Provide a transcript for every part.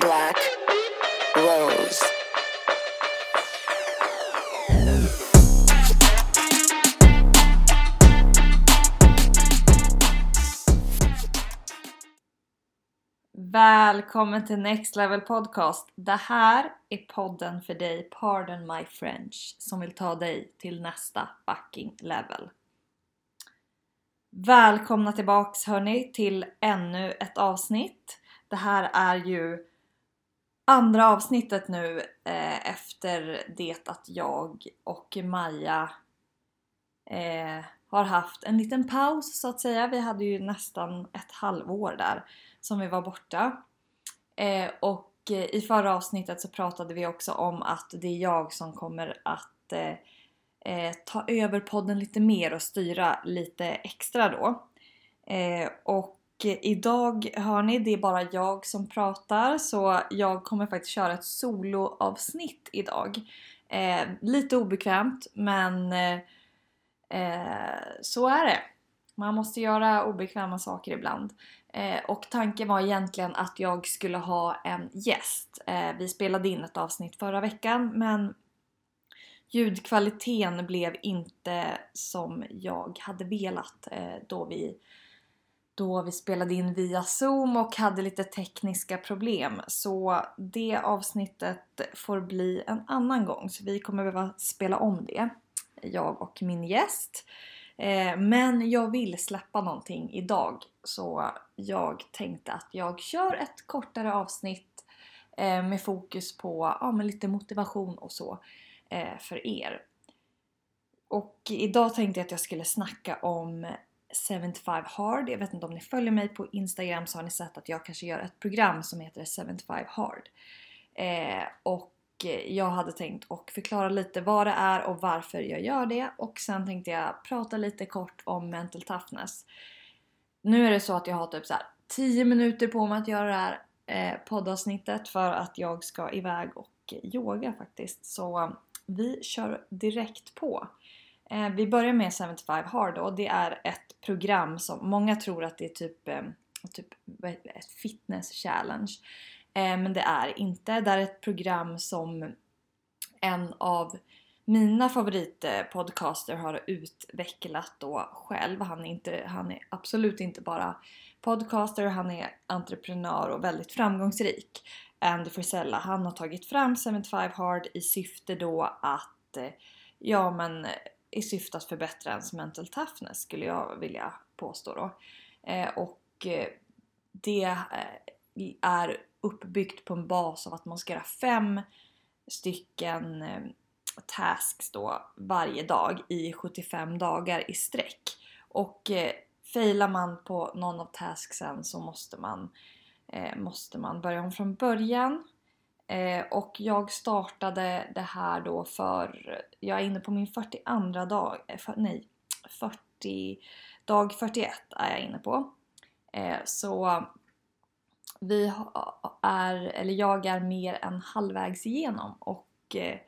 Black Rose. Välkommen till Next Level Podcast. Det här är podden för dig, Pardon My French, som vill ta dig till nästa fucking level. Välkomna tillbaks hörni till ännu ett avsnitt. Det här är ju andra avsnittet nu eh, efter det att jag och Maja eh, har haft en liten paus så att säga. Vi hade ju nästan ett halvår där som vi var borta. Eh, och eh, i förra avsnittet så pratade vi också om att det är jag som kommer att eh, eh, ta över podden lite mer och styra lite extra då. Eh, och idag hör ni, det är bara jag som pratar så jag kommer faktiskt köra ett soloavsnitt idag. Eh, lite obekvämt men eh, eh, så är det. Man måste göra obekväma saker ibland. Eh, och tanken var egentligen att jag skulle ha en gäst. Eh, vi spelade in ett avsnitt förra veckan men ljudkvaliteten blev inte som jag hade velat eh, då, vi, då vi spelade in via zoom och hade lite tekniska problem. Så det avsnittet får bli en annan gång så vi kommer behöva spela om det, jag och min gäst. Eh, men jag vill släppa någonting idag så jag tänkte att jag kör ett kortare avsnitt eh, med fokus på ja, men lite motivation och så eh, för er. Och idag tänkte jag att jag skulle snacka om 75 Hard. Jag vet inte om ni följer mig på Instagram så har ni sett att jag kanske gör ett program som heter 75 Hard. Eh, och jag hade tänkt att förklara lite vad det är och varför jag gör det och sen tänkte jag prata lite kort om mental toughness. Nu är det så att jag har typ så 10 minuter på mig att göra det här eh, poddavsnittet för att jag ska iväg och yoga faktiskt. Så vi kör direkt på. Eh, vi börjar med 75 Hard och det är ett program som många tror att det är typ, ehm, typ ett fitness challenge. Eh, men det är inte. Det är ett program som en av mina favoritpodcaster har utvecklat då själv. Han är, inte, han är absolut inte bara podcaster, han är entreprenör och väldigt framgångsrik. Andy Frisella, han har tagit fram 75 Hard i syfte då att, eh, ja men i syfte att förbättra ens mental toughness skulle jag vilja påstå då. Eh, och eh, det eh, är uppbyggt på en bas av att man ska göra fem stycken eh, tasks då varje dag i 75 dagar i sträck. Och eh, failar man på någon av tasksen så måste man, eh, måste man börja om från början. Eh, och jag startade det här då för, jag är inne på min 42 dag, eh, för, nej 40, dag 41 är jag inne på. Eh, så vi är, eller jag är mer än halvvägs igenom och eh,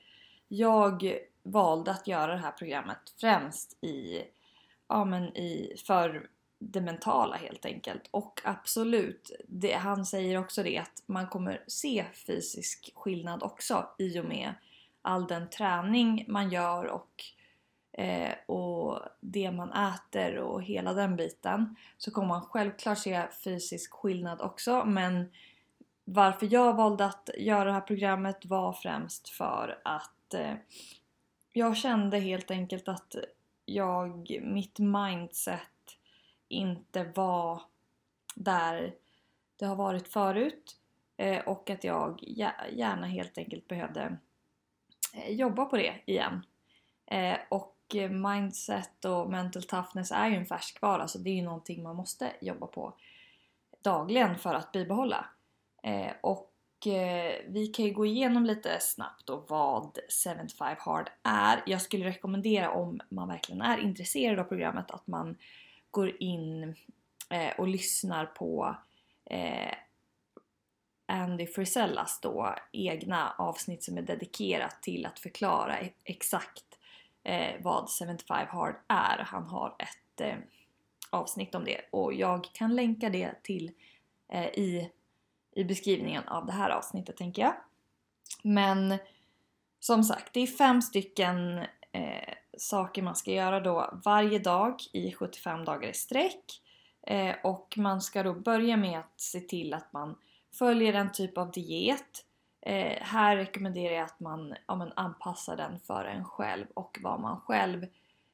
jag valde att göra det här programmet främst i, ja men i, för det mentala helt enkelt. Och absolut, det, han säger också det att man kommer se fysisk skillnad också i och med all den träning man gör och eh, och det man äter och hela den biten så kommer man självklart se fysisk skillnad också men varför jag valde att göra det här programmet var främst för att eh, jag kände helt enkelt att jag, mitt mindset inte var där det har varit förut eh, och att jag gärna helt enkelt behövde eh, jobba på det igen. Eh, och mindset och mental toughness är ju en färskvara så det är ju någonting man måste jobba på dagligen för att bibehålla. Och vi kan ju gå igenom lite snabbt då vad 75 Hard är. Jag skulle rekommendera om man verkligen är intresserad av programmet att man går in eh, och lyssnar på eh, Andy Frisellas då egna avsnitt som är dedikerat till att förklara e-, exakt eh, vad 75 Hard är. Han har ett eh, avsnitt om det och jag kan länka det till eh, i, i beskrivningen av det här avsnittet tänker jag. Men som sagt, det är fem stycken eh, saker man ska göra då varje dag i 75 dagar i sträck. Eh, och man ska då börja med att se till att man följer en typ av diet. Eh, här rekommenderar jag att man ja, men anpassar den för en själv och vad man själv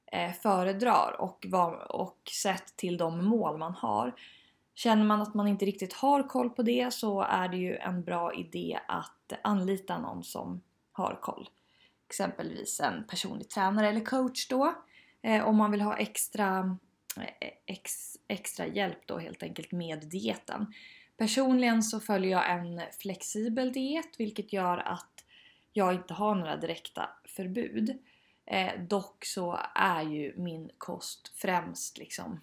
eh, föredrar och, vad, och sett till de mål man har. Känner man att man inte riktigt har koll på det så är det ju en bra idé att anlita någon som har koll. Exempelvis en personlig tränare eller coach då. Eh, om man vill ha extra, eh, ex, extra hjälp då helt enkelt med dieten. Personligen så följer jag en flexibel diet vilket gör att jag inte har några direkta förbud. Eh, dock så är ju min kost främst liksom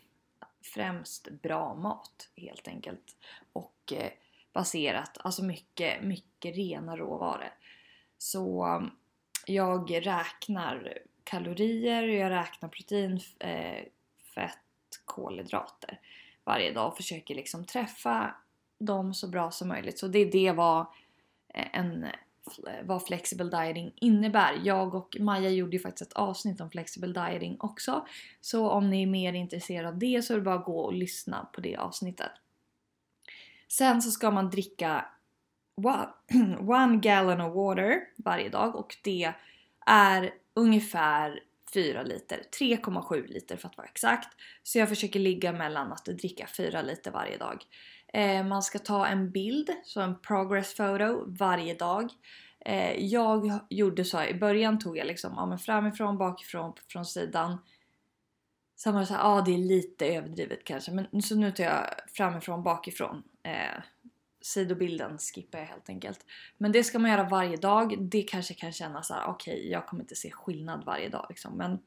främst bra mat helt enkelt. Och eh, baserat, alltså mycket, mycket rena råvaror. Så jag räknar kalorier, jag räknar protein, eh, fett, kolhydrater varje dag och försöker liksom träffa dem så bra som möjligt. Så det är det vad, eh, en, vad flexible dieting innebär. Jag och Maja gjorde ju faktiskt ett avsnitt om flexible dieting också. Så om ni är mer intresserade av det så är det bara att gå och lyssna på det avsnittet. Sen så ska man dricka one gallon of water varje dag och det är ungefär 4 liter, 3,7 liter för att vara exakt. Så jag försöker ligga mellan att dricka 4 liter varje dag. Eh, man ska ta en bild, så en progress photo varje dag. Eh, jag gjorde så här, i början tog jag liksom ja, men framifrån, bakifrån, från sidan. Sen var det såhär, ja ah, det är lite överdrivet kanske men så nu tar jag framifrån, bakifrån. Eh, sidobilden skippar jag helt enkelt. Men det ska man göra varje dag. Det kanske kan kännas så här: okej okay, jag kommer inte se skillnad varje dag liksom. Men,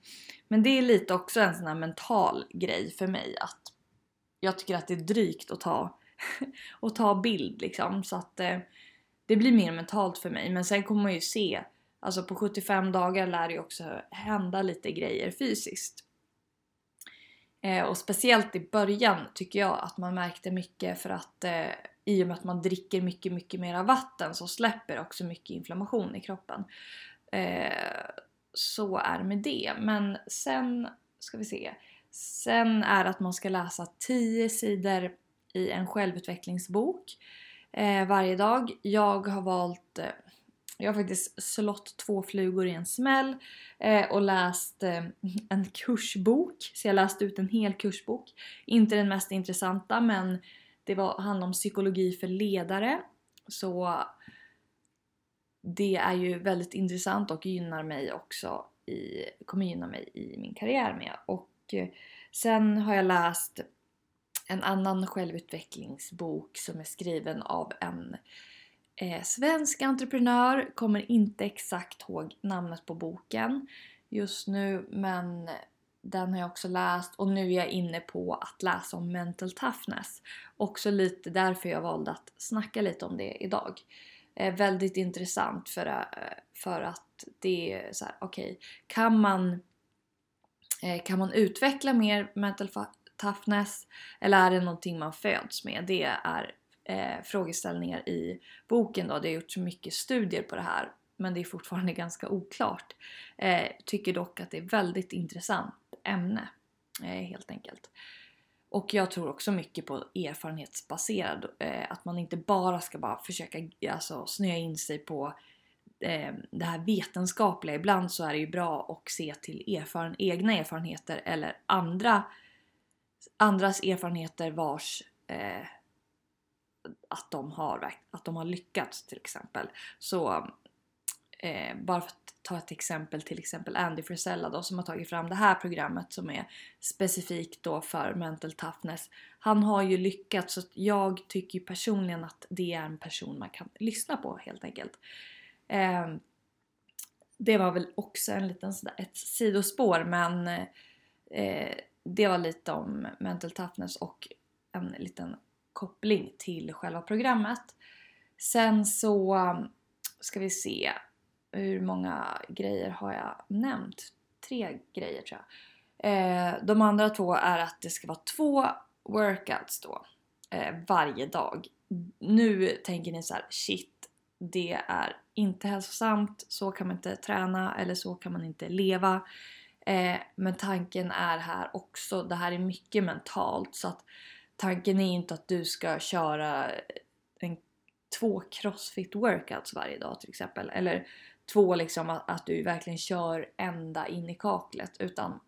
men det är lite också en sån här mental grej för mig att jag tycker att det är drygt att ta, att ta bild liksom. Så att eh, det blir mer mentalt för mig. Men sen kommer man ju se, alltså på 75 dagar lär det ju också hända lite grejer fysiskt. Eh, och speciellt i början tycker jag att man märkte mycket för att eh, i och med att man dricker mycket, mycket mera vatten så släpper också mycket inflammation i kroppen. Eh, så är det med det. Men sen ska vi se. Sen är det att man ska läsa 10 sidor i en självutvecklingsbok eh, varje dag. Jag har valt eh, jag har faktiskt slått två flugor i en smäll eh, och läst eh, en kursbok. Så jag läste ut en hel kursbok. Inte den mest intressanta men det var, handlade om psykologi för ledare. Så det är ju väldigt intressant och gynnar mig också i, kommer gynna mig i min karriär med. Och eh, sen har jag läst en annan självutvecklingsbok som är skriven av en eh, svensk entreprenör. Kommer inte exakt ihåg namnet på boken just nu men den har jag också läst och nu är jag inne på att läsa om mental toughness. Också lite därför jag valde att snacka lite om det idag. Eh, väldigt intressant för, eh, för att det är så här, okej, okay, kan man eh, kan man utveckla mer mental toughness eller är det någonting man föds med? Det är eh, frågeställningar i boken då. Det har gjorts mycket studier på det här men det är fortfarande ganska oklart. Eh, tycker dock att det är väldigt intressant ämne eh, helt enkelt. Och jag tror också mycket på erfarenhetsbaserad, eh, att man inte bara ska bara försöka alltså, snöa in sig på eh, det här vetenskapliga. Ibland så är det ju bra att se till erfaren, egna erfarenheter eller andra, andras erfarenheter vars eh, att de, har, att de har lyckats till exempel. Så eh, bara för att ta ett exempel, till exempel Andy Frisella då som har tagit fram det här programmet som är specifikt då för mental toughness. Han har ju lyckats så jag tycker ju personligen att det är en person man kan lyssna på helt enkelt. Eh, det var väl också en liten sådär, ett sidospår men eh, det var lite om mental toughness och en liten koppling till själva programmet. Sen så ska vi se hur många grejer har jag nämnt? Tre grejer tror jag. Eh, de andra två är att det ska vara två workouts då eh, varje dag. nu tänker ni så här: shit, det är inte hälsosamt, så kan man inte träna eller så kan man inte leva. Eh, men tanken är här också, det här är mycket mentalt så att tanken är inte att du ska köra två crossfit workouts varje dag till exempel. Eller två liksom att, att du verkligen kör ända in i kaklet utan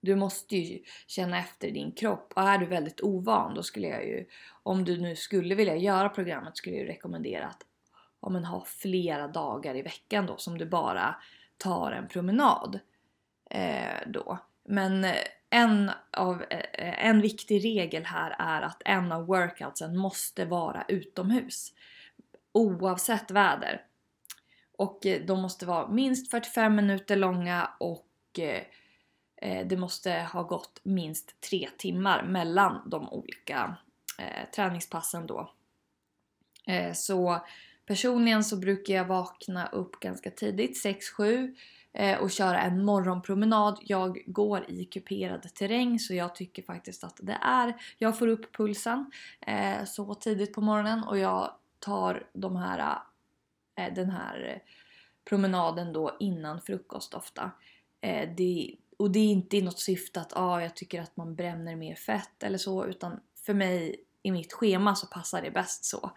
du måste ju känna efter din kropp och är du väldigt ovan då skulle jag ju, om du nu skulle vilja göra programmet skulle jag rekommendera att ja, men ha flera dagar i veckan då som du bara tar en promenad eh, då. Men eh, en, av, eh, en viktig regel här är att en av workoutsen måste vara utomhus. Oavsett väder. Och eh, de måste vara minst 45 minuter långa och eh, det måste ha gått minst 3 timmar mellan de olika träningspassen då. Så personligen så brukar jag vakna upp ganska tidigt, 6-7 Eh, och köra en morgonpromenad. Jag går i kuperad terräng så jag tycker faktiskt att det är, jag får upp pulsen eh, så tidigt på morgonen och jag tar de här Eh, den här promenaden då innan frukost ofta. Eh, det, och det är inte i något syfte att ah, jag tycker att man bränner mer fett eller så utan för mig i mitt schema så passar det bäst så.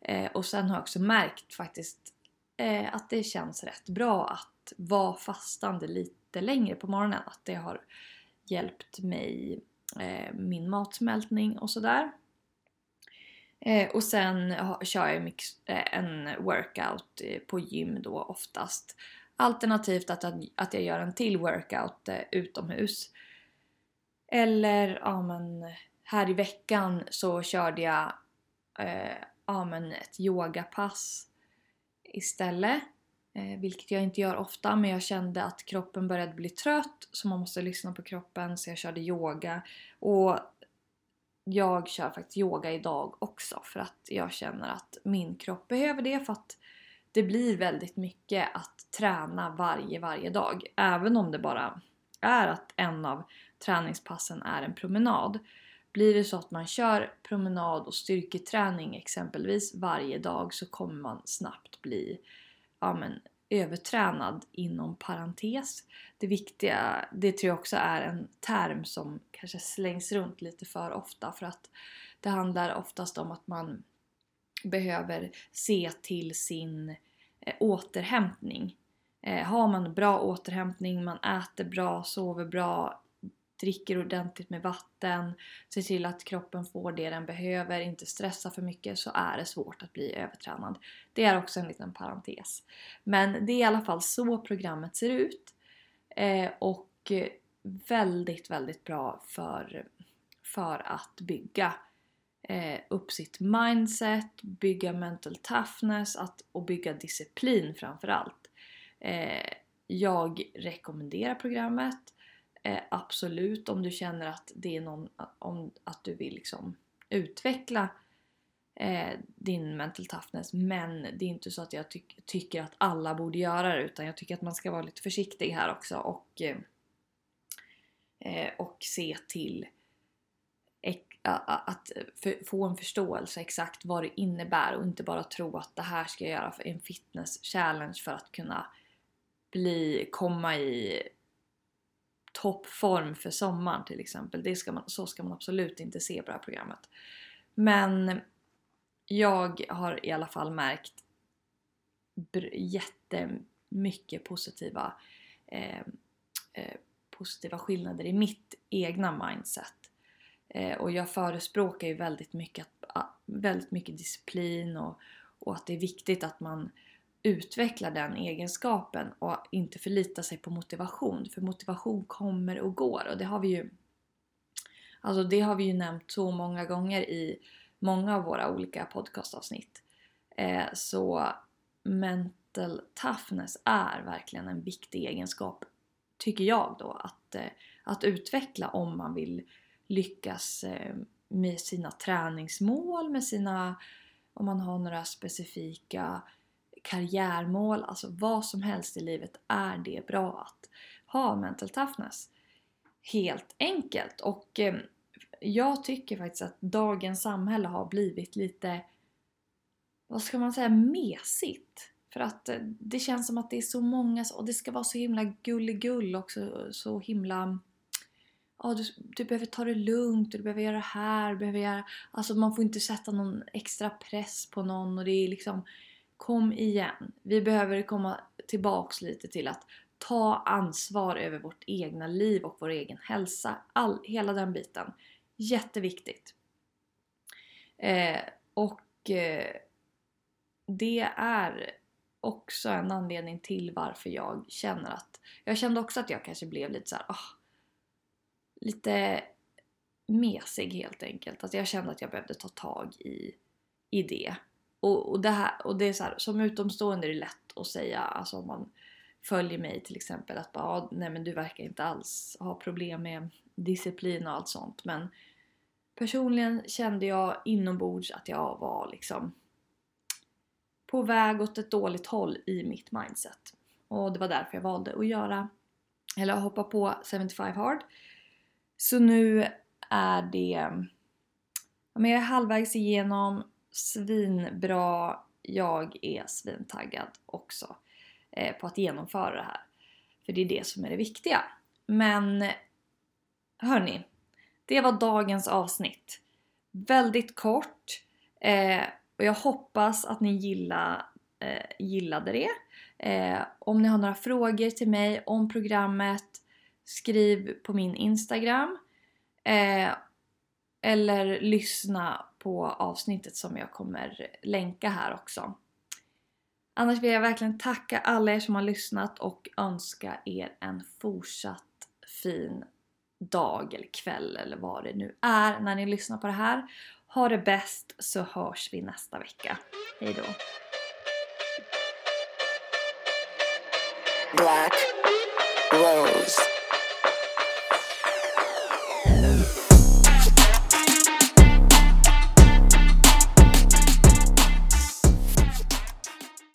Eh, och sen har jag också märkt faktiskt eh, att det känns rätt bra att vara fastande lite längre på morgonen. Att det har hjälpt mig, eh, min matsmältning och sådär. Eh, och sen kör jag mix, eh, en workout eh, på gym då oftast. Alternativt att, att jag gör en till workout eh, utomhus. Eller ja men här i veckan så körde jag eh, ja, men ett yogapass istället. Eh, vilket jag inte gör ofta men jag kände att kroppen började bli trött så man måste lyssna på kroppen så jag körde yoga. Och jag kör faktiskt yoga idag också för att jag känner att min kropp behöver det för att det blir väldigt mycket att träna varje, varje dag. Även om det bara är att en av träningspassen är en promenad. Blir det så att man kör promenad och styrketräning exempelvis varje dag så kommer man snabbt bli ja, men, övertränad inom parentes. Det viktiga, det tror jag också är en term som kanske slängs runt lite för ofta för att det handlar oftast om att man behöver se till sin eh, återhämtning. Eh, har man bra återhämtning, man äter bra, sover bra, dricker ordentligt med vatten, ser till att kroppen får det den behöver, inte stressa för mycket så är det svårt att bli övertränad. Det är också en liten parentes. Men det är i alla fall så programmet ser ut. Eh, och väldigt, väldigt bra för, för att bygga eh, upp sitt mindset, bygga mental toughness att, och bygga disciplin framförallt. Eh, jag rekommenderar programmet. Eh, absolut om du känner att det är någon, om, att du vill liksom utveckla eh, din mental toughness. Men det är inte så att jag ty tycker att alla borde göra det utan jag tycker att man ska vara lite försiktig här också och, eh, eh och se till att få en förståelse exakt vad det innebär och inte bara tro att det här ska jag göra för en fitness challenge för att kunna bli, komma i toppform för sommaren till exempel. Det ska man, så ska man absolut inte se på det här programmet. Men jag har i alla fall märkt jättemycket positiva, eh, eh, positiva skillnader i mitt egna mindset. Eh, och jag förespråkar ju väldigt mycket, väldigt mycket disciplin och, och att det är viktigt att man utveckla den egenskapen och inte förlita sig på motivation. För motivation kommer och går och det har vi ju Alltså det har vi ju nämnt så många gånger i många av våra olika podcastavsnitt. Eh, så mental toughness är verkligen en viktig egenskap, tycker jag då, att, eh, att utveckla om man vill lyckas eh, med sina träningsmål, med sina, om man har några specifika karriärmål, alltså vad som helst i livet är det bra att ha mental toughness. Helt enkelt och eh, jag tycker faktiskt att dagens samhälle har blivit lite, vad ska man säga, mesigt. För att eh, det känns som att det är så många och det ska vara så himla gulligull också. Så himla... Ja, du, du behöver ta det lugnt, du behöver göra det här, du behöver göra... Alltså man får inte sätta någon extra press på någon och det är liksom... Kom igen! Vi behöver komma tillbaks lite till att ta ansvar över vårt egna liv och vår egen hälsa. All, hela den biten. Jätteviktigt. Eh, och eh, det är också en anledning till varför jag känner att... Jag kände också att jag kanske blev lite så här, oh, lite mesig helt enkelt. Att jag kände att jag behövde ta tag i, i det. Och, och det här, och det är så här, som utomstående är det lätt att säga, alltså om man följer mig till exempel att bara, ah, nej men du verkar inte alls ha problem med disciplin och allt sånt. Men personligen kände jag inombords att jag var liksom på väg åt ett dåligt håll i mitt mindset. Och det var därför jag valde att göra, eller hoppa på 75 hard. Så nu är det, jag är halvvägs igenom, svinbra, jag är svintaggad också eh, på att genomföra det här. För det är det som är det viktiga. Men hörni, det var dagens avsnitt. Väldigt kort. Eh, och jag hoppas att ni gilla, eh, gillade det. Eh, om ni har några frågor till mig om programmet skriv på min Instagram. Eh, eller lyssna på avsnittet som jag kommer länka här också. Annars vill jag verkligen tacka alla er som har lyssnat och önska er en fortsatt fin dag eller kväll eller vad det nu är när ni lyssnar på det här. Ha det bäst så hörs vi nästa vecka. Hejdå! Black Rose.